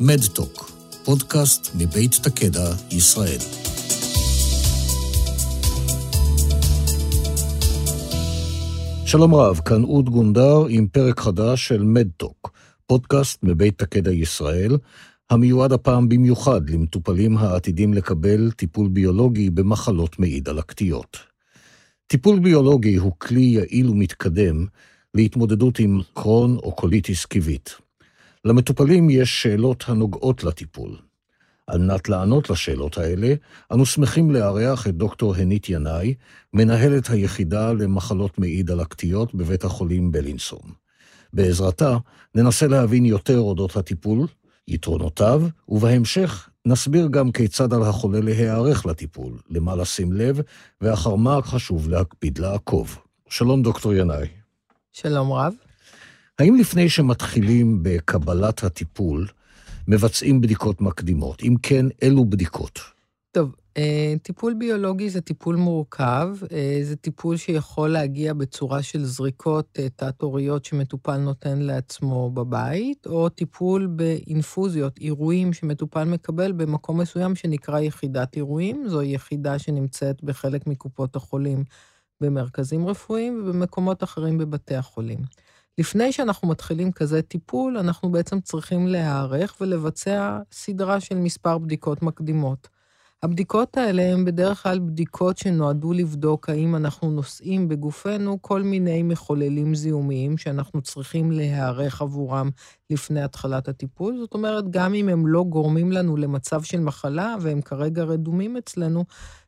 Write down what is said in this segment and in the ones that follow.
מדטוק, פודקאסט מבית תקדע, ישראל. שלום רב, כאן אוד גונדר עם פרק חדש של מדטוק, פודקאסט מבית תקדע ישראל, המיועד הפעם במיוחד למטופלים העתידים לקבל טיפול ביולוגי במחלות מעי דלקתיות. טיפול ביולוגי הוא כלי יעיל ומתקדם להתמודדות עם קרון או קוליטיס קיבית. למטופלים יש שאלות הנוגעות לטיפול. על מנת לענות לשאלות האלה, אנו שמחים לארח את דוקטור הנית ינאי, מנהלת היחידה למחלות מעי דלקתיות בבית החולים בלינסון. בעזרתה ננסה להבין יותר אודות הטיפול, יתרונותיו, ובהמשך נסביר גם כיצד על החולה להיערך לטיפול, למה לשים לב, ואחר מה חשוב להקפיד לעקוב. שלום, דוקטור ינאי. שלום רב. האם לפני שמתחילים בקבלת הטיפול, מבצעים בדיקות מקדימות? אם כן, אילו בדיקות? טוב, אה, טיפול ביולוגי זה טיפול מורכב, אה, זה טיפול שיכול להגיע בצורה של זריקות אה, תת-הוריות שמטופל נותן לעצמו בבית, או טיפול באינפוזיות, אירועים שמטופל מקבל במקום מסוים שנקרא יחידת אירועים. זו יחידה שנמצאת בחלק מקופות החולים במרכזים רפואיים ובמקומות אחרים בבתי החולים. לפני שאנחנו מתחילים כזה טיפול, אנחנו בעצם צריכים להיערך ולבצע סדרה של מספר בדיקות מקדימות. הבדיקות האלה הן בדרך כלל בדיקות שנועדו לבדוק האם אנחנו נושאים בגופנו כל מיני מחוללים זיהומיים שאנחנו צריכים להיערך עבורם לפני התחלת הטיפול. זאת אומרת, גם אם הם לא גורמים לנו למצב של מחלה והם כרגע רדומים אצלנו,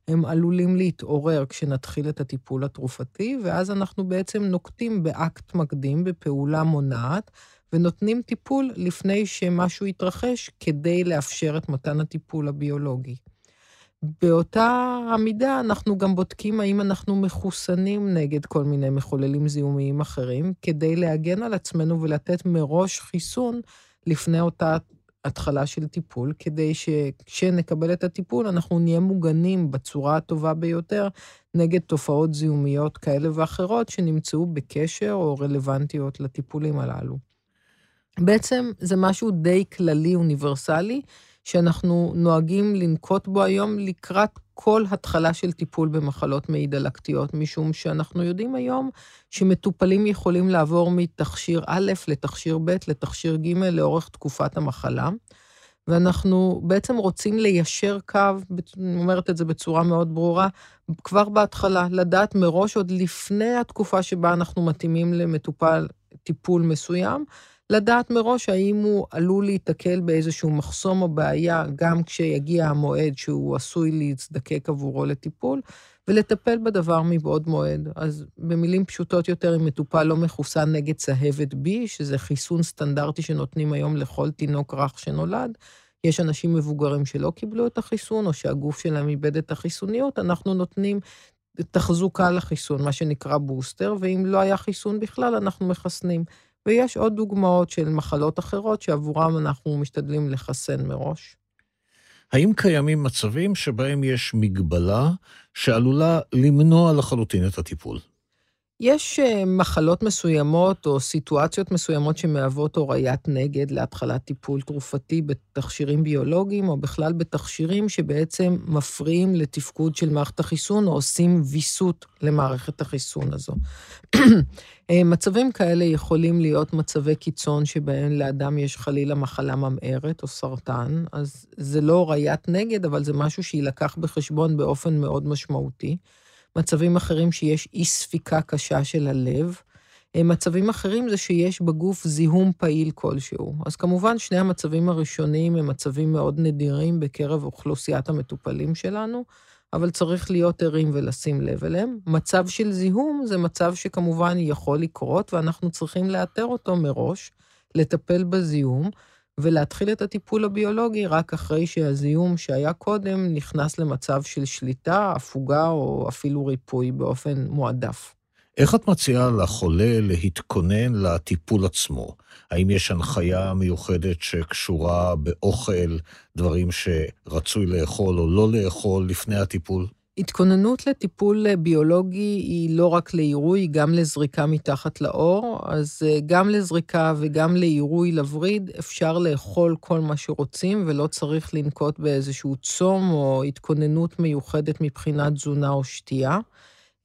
הם עלולים להתעורר כשנתחיל את הטיפול התרופתי, ואז אנחנו בעצם נוקטים באקט מקדים, בפעולה מונעת, ונותנים טיפול לפני שמשהו יתרחש כדי לאפשר את מתן הטיפול הביולוגי. באותה המידה אנחנו גם בודקים האם אנחנו מחוסנים נגד כל מיני מחוללים זיהומיים אחרים, כדי להגן על עצמנו ולתת מראש חיסון לפני אותה התחלה של טיפול, כדי שכשנקבל את הטיפול אנחנו נהיה מוגנים בצורה הטובה ביותר נגד תופעות זיהומיות כאלה ואחרות שנמצאו בקשר או רלוונטיות לטיפולים הללו. בעצם זה משהו די כללי, אוניברסלי, שאנחנו נוהגים לנקוט בו היום לקראת כל התחלה של טיפול במחלות מעי דלקתיות, משום שאנחנו יודעים היום שמטופלים יכולים לעבור מתכשיר א' לתכשיר ב' לתכשיר ג' לאורך תקופת המחלה, ואנחנו בעצם רוצים ליישר קו, אני אומרת את זה בצורה מאוד ברורה, כבר בהתחלה, לדעת מראש, עוד לפני התקופה שבה אנחנו מתאימים למטופל טיפול מסוים, לדעת מראש האם הוא עלול להיתקל באיזשהו מחסום או בעיה, גם כשיגיע המועד שהוא עשוי להזדקק עבורו לטיפול, ולטפל בדבר מבעוד מועד. אז במילים פשוטות יותר, אם מטופל לא מחוסן נגד צהבת B, שזה חיסון סטנדרטי שנותנים היום לכל תינוק רך שנולד, יש אנשים מבוגרים שלא קיבלו את החיסון, או שהגוף שלהם איבד את החיסוניות, אנחנו נותנים תחזוקה לחיסון, מה שנקרא בוסטר, ואם לא היה חיסון בכלל, אנחנו מחסנים. ויש עוד דוגמאות של מחלות אחרות שעבורם אנחנו משתדלים לחסן מראש. האם קיימים מצבים שבהם יש מגבלה שעלולה למנוע לחלוטין את הטיפול? יש אה, מחלות מסוימות או סיטואציות מסוימות שמהוות הוריית נגד להתחלת טיפול תרופתי בתכשירים ביולוגיים, או בכלל בתכשירים שבעצם מפריעים לתפקוד של מערכת החיסון, או עושים ויסות למערכת החיסון הזו. אה, מצבים כאלה יכולים להיות מצבי קיצון שבהם לאדם יש חלילה מחלה ממארת או סרטן, אז זה לא הוריית נגד, אבל זה משהו שיילקח בחשבון באופן מאוד משמעותי. מצבים אחרים שיש אי ספיקה קשה של הלב. אה, מצבים אחרים זה שיש בגוף זיהום פעיל כלשהו. אז כמובן, שני המצבים הראשונים הם מצבים מאוד נדירים בקרב אוכלוסיית המטופלים שלנו, אבל צריך להיות ערים ולשים לב אליהם. מצב של זיהום זה מצב שכמובן יכול לקרות, ואנחנו צריכים לאתר אותו מראש, לטפל בזיהום, ולהתחיל את הטיפול הביולוגי רק אחרי שהזיהום שהיה קודם נכנס למצב של שליטה, הפוגה או אפילו ריפוי באופן מועדף. איך את מציעה לחולה להתכונן לטיפול עצמו? האם יש הנחיה מיוחדת שקשורה באוכל, דברים שרצוי לאכול או לא לאכול לפני הטיפול? התכוננות לטיפול אה, ביולוגי היא לא רק לעירוי, היא גם לזריקה מתחת לאור. אז אה, גם לזריקה וגם לעירוי לווריד אפשר לאכול כל מה שרוצים, ולא צריך לנקוט באיזשהו צום או התכוננות מיוחדת מבחינת תזונה או שתייה.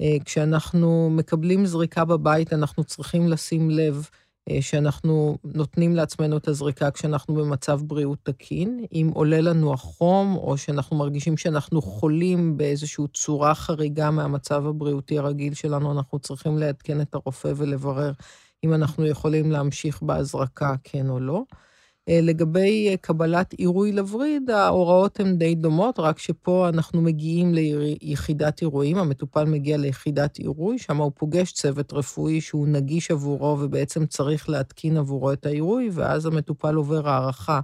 אה, כשאנחנו מקבלים זריקה בבית, אנחנו צריכים לשים לב שאנחנו נותנים לעצמנו את הזריקה כשאנחנו במצב בריאות תקין. אם עולה לנו החום, או שאנחנו מרגישים שאנחנו חולים באיזושהי צורה חריגה מהמצב הבריאותי הרגיל שלנו, אנחנו צריכים לעדכן את הרופא ולברר אם אנחנו יכולים להמשיך בהזרקה, כן או לא. אה, לגבי אה, קבלת עירוי לווריד, ההוראות הן די דומות, רק שפה אנחנו מגיעים ליחידת עירויים, המטופל מגיע ליחידת עירוי, שם הוא פוגש צוות רפואי שהוא נגיש עבורו ובעצם צריך להתקין עבורו את העירוי, ואז המטופל עובר הערכה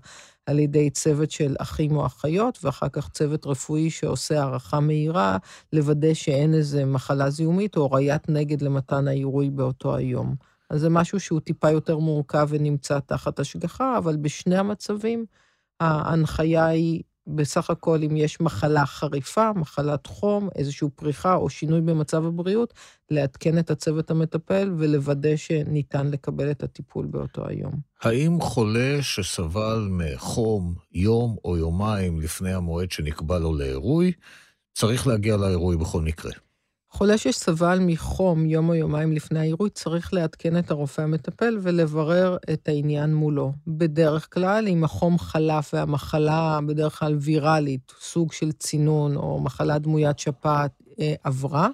על ידי צוות של אחים או אחיות, ואחר כך צוות רפואי שעושה הערכה מהירה, לוודא שאין איזה מחלה זיהומית או ראיית נגד למתן העירוי באותו היום. אז זה משהו שהוא טיפה יותר מורכב ונמצא תחת השגחה, אבל בשני המצבים ההנחיה היא בסך הכל אם יש מחלה חריפה, מחלת חום, איזושהי פריחה או שינוי במצב הבריאות, לעדכן את הצוות המטפל ולוודא שניתן לקבל את הטיפול באותו היום. האם חולה שסבל מחום יום או יומיים לפני המועד שנקבע לו לעירוי, צריך להגיע לעירוי בכל מקרה? חולה שסבל מחום יום או יומיים לפני העירוי צריך לעדכן את הרופא המטפל ולברר את העניין מולו. בדרך כלל, אם החום חלף והמחלה בדרך כלל ויראלית, סוג של צינון או מחלה דמוית שפעת אה, עברה,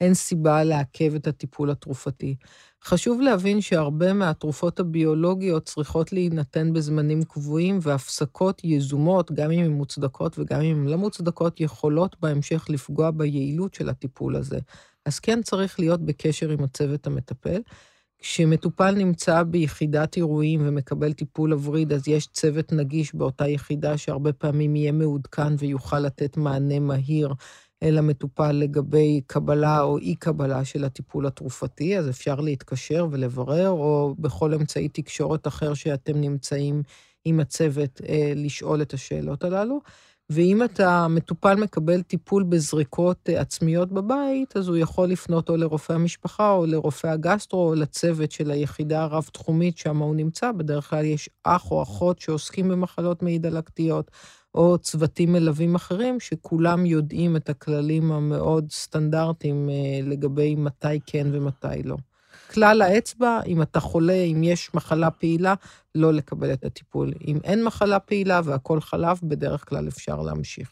אין סיבה לעכב את הטיפול התרופתי. חשוב להבין שהרבה מהתרופות הביולוגיות צריכות להינתן בזמנים קבועים, והפסקות יזומות, גם אם הן מוצדקות וגם אם הן לא מוצדקות, יכולות בהמשך לפגוע ביעילות של הטיפול הזה. אז כן צריך להיות בקשר עם הצוות המטפל. כשמטופל נמצא ביחידת אירועים ומקבל טיפול הווריד, אז יש צוות נגיש באותה יחידה שהרבה פעמים יהיה מעודכן ויוכל לתת מענה מהיר אל המטופל לגבי קבלה או אי-קבלה של הטיפול התרופתי, אז אפשר להתקשר ולברר, או בכל אמצעי תקשורת אחר שאתם נמצאים עם הצוות, אה, לשאול את השאלות הללו. ואם אתה מטופל מקבל טיפול בזריקות אה, עצמיות בבית, אז הוא יכול לפנות או לרופא המשפחה או לרופא הגסטרו או לצוות של היחידה הרב-תחומית שם הוא נמצא. בדרך כלל יש אח או אחות שעוסקים במחלות מעי דלקתיות, או צוותים מלווים אחרים, שכולם יודעים את הכללים המאוד סטנדרטיים אה, לגבי מתי כן ומתי לא. כלל האצבע, אם אתה חולה, אם יש מחלה פעילה, לא לקבל את הטיפול. אם אין מחלה פעילה והכול חלב, בדרך כלל אפשר להמשיך.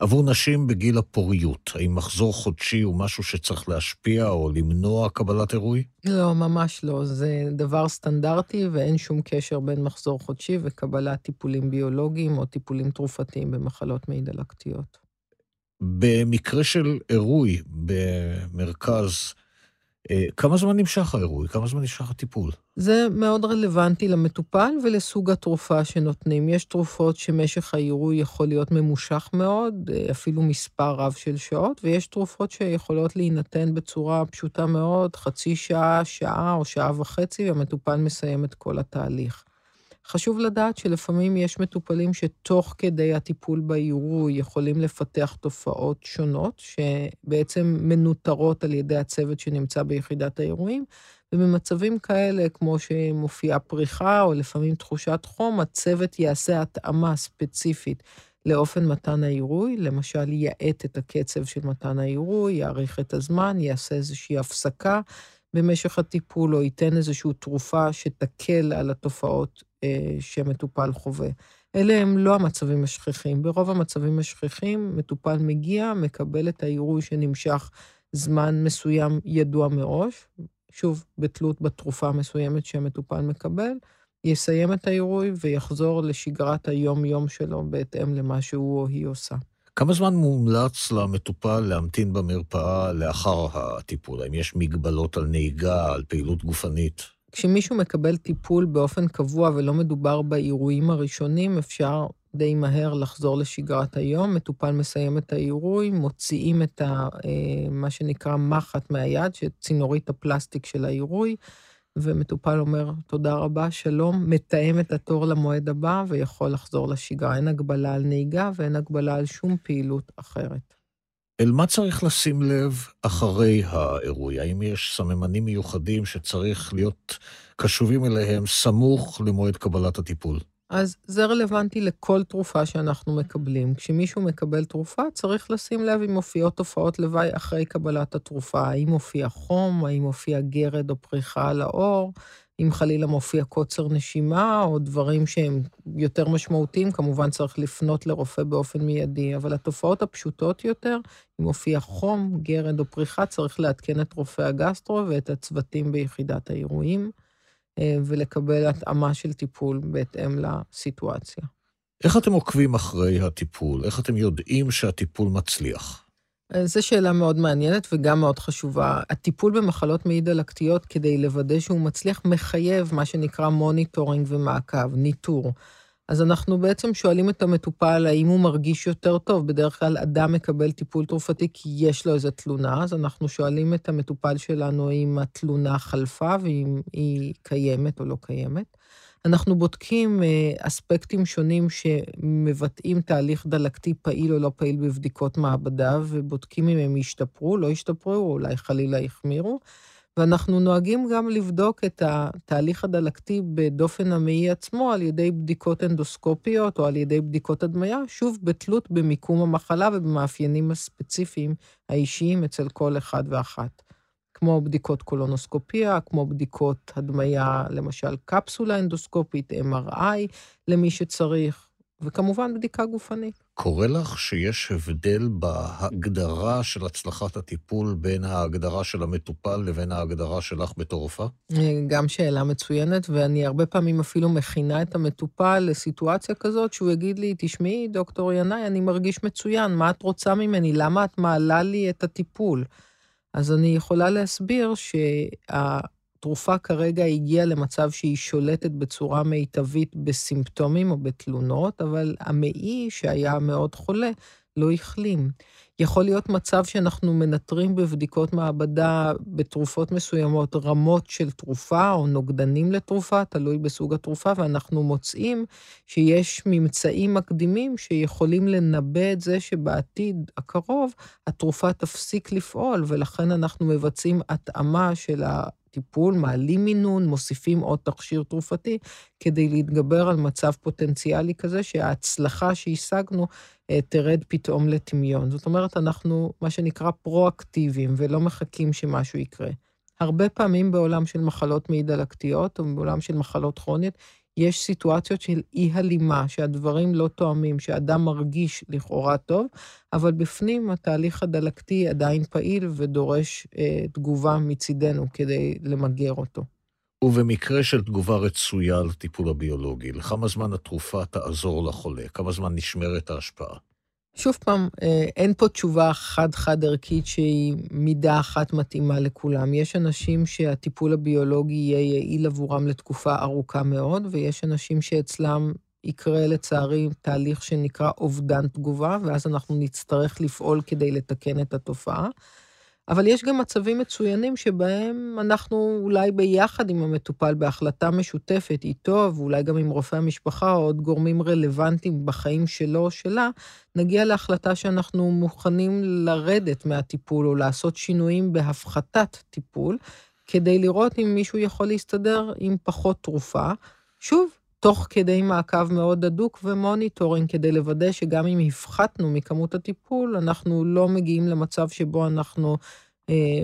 עבור נשים בגיל הפוריות, האם מחזור חודשי הוא משהו שצריך להשפיע או למנוע קבלת אירוי? לא, ממש לא. זה דבר סטנדרטי ואין שום קשר בין מחזור חודשי וקבלת טיפולים ביולוגיים או טיפולים תרופתיים במחלות מעי דלקתיות. במקרה של אירוי במרכז כמה זמן נמשך האירוע? כמה זמן נמשך הטיפול? זה מאוד רלוונטי למטופל ולסוג התרופה שנותנים. יש תרופות שמשך העירוי יכול להיות ממושך מאוד, אה, אפילו מספר רב של שעות, ויש תרופות שיכולות להינתן בצורה פשוטה מאוד, חצי שעה, שעה או שעה וחצי, והמטופל מסיים את כל התהליך. חשוב לדעת שלפעמים יש מטופלים שתוך כדי הטיפול בעירוי יכולים לפתח תופעות שונות, שבעצם מנוטרות על ידי הצוות שנמצא ביחידת האירועים, ובמצבים כאלה, כמו שמופיעה פריחה או לפעמים תחושת חום, הצוות יעשה התאמה ספציפית לאופן מתן העירוי, למשל יאט את הקצב של מתן העירוי, יאריך את הזמן, יעשה איזושהי הפסקה במשך הטיפול, או ייתן איזושהי תרופה שתקל על התופעות שמטופל חווה. אלה הם לא המצבים השכיחים. ברוב המצבים השכיחים, מטופל מגיע, מקבל את העירוי שנמשך זמן מסוים ידוע מראש, שוב, בתלות בתרופה המסוימת שהמטופל מקבל, יסיים את העירוי ויחזור לשגרת היום-יום שלו בהתאם למה שהוא או היא עושה. כמה זמן מומלץ למטופל להמתין במרפאה לאחר הטיפול? האם יש מגבלות על נהיגה, על פעילות גופנית? כשמישהו מקבל טיפול באופן קבוע ולא מדובר באירועים הראשונים, אפשר די מהר לחזור לשגרת היום. מטופל מסיים את העירוי, מוציאים את ה, אה, מה שנקרא מחט מהיד, שצינורית הפלסטיק של העירוי, ומטופל אומר, תודה רבה, שלום, מתאם את התור למועד הבא ויכול לחזור לשגרה. אין הגבלה על נהיגה ואין הגבלה על שום פעילות אחרת. אל מה צריך לשים לב אחרי האירוע? האם יש סממנים מיוחדים שצריך להיות קשובים אליהם סמוך למועד קבלת הטיפול? אז זה רלוונטי לכל תרופה שאנחנו מקבלים. כשמישהו מקבל תרופה, צריך לשים לב אם מופיעות תופעות לוואי אחרי קבלת התרופה. האם מופיע חום, האם מופיע גרד או פריחה על העור, אם חלילה מופיע קוצר נשימה או דברים שהם יותר משמעותיים, כמובן צריך לפנות לרופא באופן מיידי. אבל התופעות הפשוטות יותר, אם מופיע חום, גרד או פריחה, צריך לעדכן את רופא הגסטרו ואת הצוותים ביחידת העירויים. אה, ולקבל התאמה של טיפול בהתאם לסיטואציה. איך אתם עוקבים אחרי הטיפול? איך אתם יודעים שהטיפול מצליח? אה, זו שאלה מאוד מעניינת וגם מאוד חשובה. הטיפול במחלות מעי דלקתיות, כדי לוודא שהוא מצליח, מחייב מה שנקרא monitoring ומעקב, ניטור. אז אנחנו בעצם שואלים את המטופל האם הוא מרגיש יותר טוב. בדרך כלל אדם מקבל טיפול תרופתי כי יש לו איזו תלונה, אז אנחנו שואלים את המטופל שלנו האם התלונה חלפה ואם היא קיימת או לא קיימת. אנחנו בודקים אה, אספקטים שונים שמבטאים תהליך דלקתי פעיל או לא פעיל בבדיקות מעבדה, ובודקים אם הם השתפרו, לא השתפרו, או אולי חלילה החמירו. ואנחנו נוהגים גם לבדוק את התהליך הדלקתי בדופן המעי עצמו על ידי בדיקות אנדוסקופיות או על ידי בדיקות הדמיה, שוב, בתלות במיקום המחלה ובמאפיינים הספציפיים האישיים אצל כל אחד ואחת. כמו בדיקות קולונוסקופיה, כמו בדיקות הדמיה, למשל קפסולה אנדוסקופית, MRI למי שצריך, וכמובן בדיקה גופנית. קורה לך שיש הבדל בהגדרה של הצלחת הטיפול בין ההגדרה של המטופל לבין ההגדרה שלך בתור רופאה? גם שאלה מצוינת, ואני הרבה פעמים אפילו מכינה את המטופל לסיטואציה כזאת, שהוא יגיד לי, תשמעי, דוקטור ינאי, אני מרגיש מצוין, מה את רוצה ממני? למה את מעלה לי את הטיפול? אז אני יכולה להסביר שה... התרופה כרגע הגיעה למצב שהיא שולטת בצורה מיטבית בסימפטומים או בתלונות, אבל המעי, שהיה מאוד חולה, לא החלים. יכול להיות מצב שאנחנו מנטרים בבדיקות מעבדה בתרופות מסוימות רמות של תרופה או נוגדנים לתרופה, תלוי בסוג התרופה, ואנחנו מוצאים שיש ממצאים מקדימים שיכולים לנבא את זה שבעתיד הקרוב התרופה תפסיק לפעול, ולכן אנחנו מבצעים התאמה של ה... טיפול, מעלים מינון, מוסיפים עוד תכשיר תרופתי, כדי להתגבר על מצב פוטנציאלי כזה שההצלחה שהשגנו אה, תרד פתאום לטמיון. זאת אומרת, אנחנו מה שנקרא פרואקטיביים ולא מחכים שמשהו יקרה. הרבה פעמים בעולם של מחלות מעי דלקתיות או בעולם של מחלות כרוניות, יש סיטואציות של אי-הלימה, שהדברים לא תואמים, שאדם מרגיש לכאורה טוב, אבל בפנים התהליך הדלקתי עדיין פעיל ודורש אה, תגובה מצידנו כדי למגר אותו. ובמקרה של תגובה רצויה לטיפול הביולוגי, לכמה זמן התרופה תעזור לחולה? כמה זמן נשמרת ההשפעה? שוב פעם, אה, אין פה תשובה חד-חד ערכית שהיא מידה אחת מתאימה לכולם. יש אנשים שהטיפול הביולוגי יהיה יעיל עבורם לתקופה ארוכה מאוד, ויש אנשים שאצלם יקרה לצערי תהליך שנקרא אובדן תגובה, ואז אנחנו נצטרך לפעול כדי לתקן את התופעה. אבל יש גם מצבים מצוינים שבהם אנחנו אולי ביחד עם המטופל בהחלטה משותפת איתו, ואולי גם עם רופא המשפחה או עוד גורמים רלוונטיים בחיים שלו או שלה, נגיע להחלטה שאנחנו מוכנים לרדת מהטיפול או לעשות שינויים בהפחתת טיפול, כדי לראות אם מישהו יכול להסתדר עם פחות תרופה. שוב, תוך כדי מעקב מאוד הדוק ו monitoring, כדי לוודא שגם אם הפחתנו מכמות הטיפול, אנחנו לא מגיעים למצב שבו אנחנו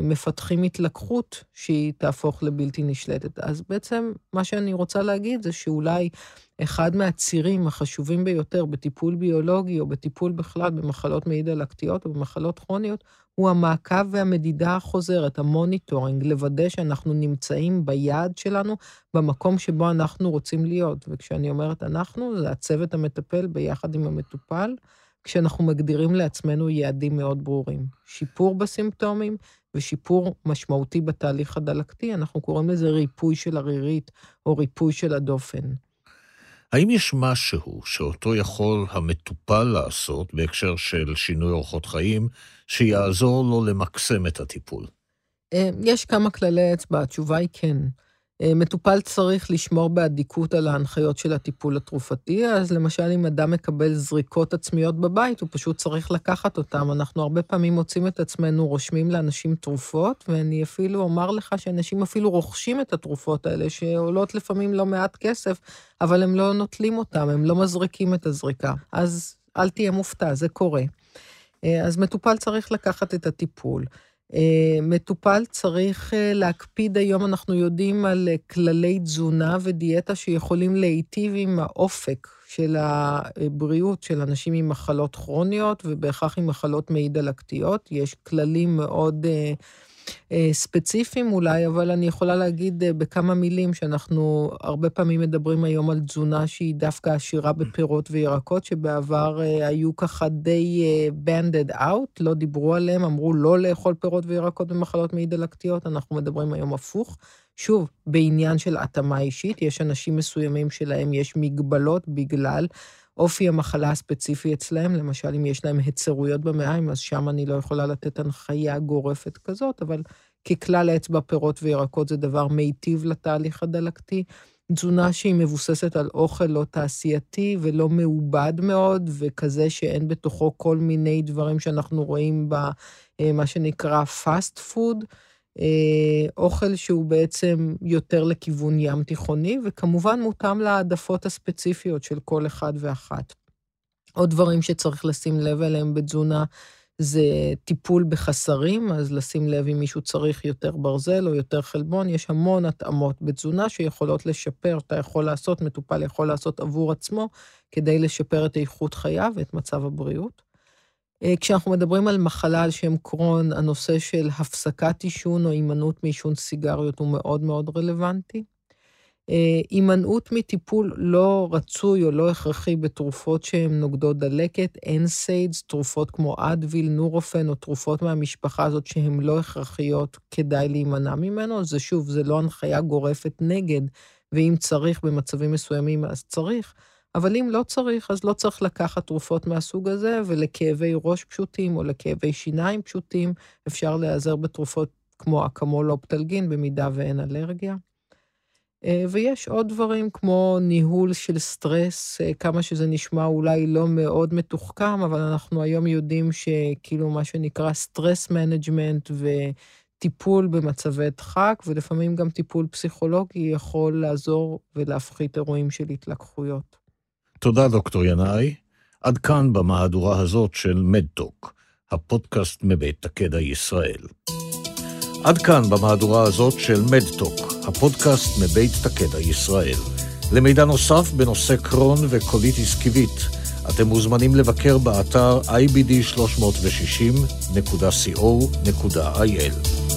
מפתחים התלקחות שהיא תהפוך לבלתי נשלטת. אז בעצם מה שאני רוצה להגיד זה שאולי אחד מהצירים החשובים ביותר בטיפול ביולוגי או בטיפול בכלל במחלות מעי דלקתיות או במחלות כרוניות, הוא המעקב והמדידה החוזרת, ה monitoring, לוודא שאנחנו נמצאים ביעד שלנו, במקום שבו אנחנו רוצים להיות. וכשאני אומרת אנחנו, זה הצוות המטפל ביחד עם המטופל, כשאנחנו מגדירים לעצמנו יעדים מאוד ברורים. שיפור בסימפטומים ושיפור משמעותי בתהליך הדלקתי, אנחנו קוראים לזה ריפוי של הרירית או ריפוי של הדופן. האם יש משהו שאותו יכול המטופל לעשות בהקשר של שינוי אורחות חיים, שיעזור לו למקסם את הטיפול? אה, יש כמה כללי אצבע, התשובה היא כן. אה, מטופל צריך לשמור באדיקות על ההנחיות של הטיפול התרופתי, אז למשל אם אדם מקבל זריקות עצמיות בבית, הוא פשוט צריך לקחת אותן. אנחנו הרבה פעמים מוצאים את עצמנו רושמים לאנשים תרופות, ואני אפילו אומר לך שאנשים אפילו רוכשים את התרופות האלה, שעולות לפעמים לא מעט כסף, אבל הם לא נוטלים אותן, הם לא מזריקים את הזריקה. אז אל תהיה מופתע, זה קורה. אה, אז מטופל צריך לקחת את הטיפול. אה, מטופל צריך אה, להקפיד היום, אנחנו יודעים על כללי תזונה ודיאטה שיכולים להיטיב עם האופק של הבריאות של אנשים עם מחלות כרוניות ובהכרח עם מחלות מעי דלקתיות. יש כללים מאוד... אה, ספציפיים אולי, אבל אני יכולה להגיד אה, בכמה מילים שאנחנו הרבה פעמים מדברים היום על תזונה שהיא דווקא עשירה בפירות וירקות, שבעבר אה, היו ככה די banded out, לא דיברו עליהם, אמרו לא לאכול פירות וירקות במחלות מעי דלקתיות, אנחנו מדברים היום הפוך. שוב, בעניין של התאמה אישית, יש אנשים מסוימים שלהם יש מגבלות בגלל אופי המחלה הספציפי אצלהם, למשל, אם יש להם היצרויות במעיים, אז שם אני לא יכולה לתת הנחיה גורפת כזאת, אבל ככלל האצבע, פירות וירקות זה דבר מיטיב לתהליך הדלקתי. תזונה שהיא מבוססת על אוכל לא תעשייתי ולא מעובד מאוד, וכזה שאין בתוכו כל מיני דברים שאנחנו רואים במה שנקרא fast food. אה, אוכל שהוא בעצם יותר לכיוון ים תיכוני, וכמובן מותאם להעדפות הספציפיות של כל אחד ואחת. עוד דברים שצריך לשים לב אליהם בתזונה זה טיפול בחסרים, אז לשים לב אם מישהו צריך יותר ברזל או יותר חלבון, יש המון התאמות בתזונה שיכולות לשפר, אתה יכול לעשות, מטופל יכול לעשות עבור עצמו, כדי לשפר את איכות חייו ואת מצב הבריאות. אה, כשאנחנו מדברים על מחלה על שם קרוהן, הנושא של הפסקת עישון או הימנעות מעישון סיגריות הוא מאוד מאוד רלוונטי. אה, הימנעות מטיפול לא רצוי או לא הכרחי בתרופות שהן נוגדות דלקת, NSAIDs, תרופות כמו אדוויל, נורופן או תרופות מהמשפחה הזאת שהן לא הכרחיות, כדאי להימנע ממנו. זה שוב, זה לא הנחיה גורפת נגד, ואם צריך במצבים מסוימים אז צריך. אבל אם לא צריך, אז לא צריך לקחת תרופות מהסוג הזה, ולכאבי ראש פשוטים או לכאבי שיניים פשוטים, אפשר להיעזר בתרופות כמו אקמול אופטלגין, במידה ואין אלרגיה. אה, ויש עוד דברים כמו ניהול של סטרס, אה, כמה שזה נשמע אולי לא מאוד מתוחכם, אבל אנחנו היום יודעים שכאילו מה שנקרא stress management וטיפול במצבי דחק, ולפעמים גם טיפול פסיכולוגי יכול לעזור ולהפחית אירועים של התלקחויות. תודה, דוקטור ינאי. עד כאן במהדורה הזאת של מדטוק, הפודקאסט מבית תקדע ישראל. עד כאן במהדורה הזאת של מדטוק, הפודקאסט מבית תקדע ישראל. למידע נוסף בנושא קרון וקוליטיס קיבית, אתם מוזמנים לבקר באתר ibd360.co.il.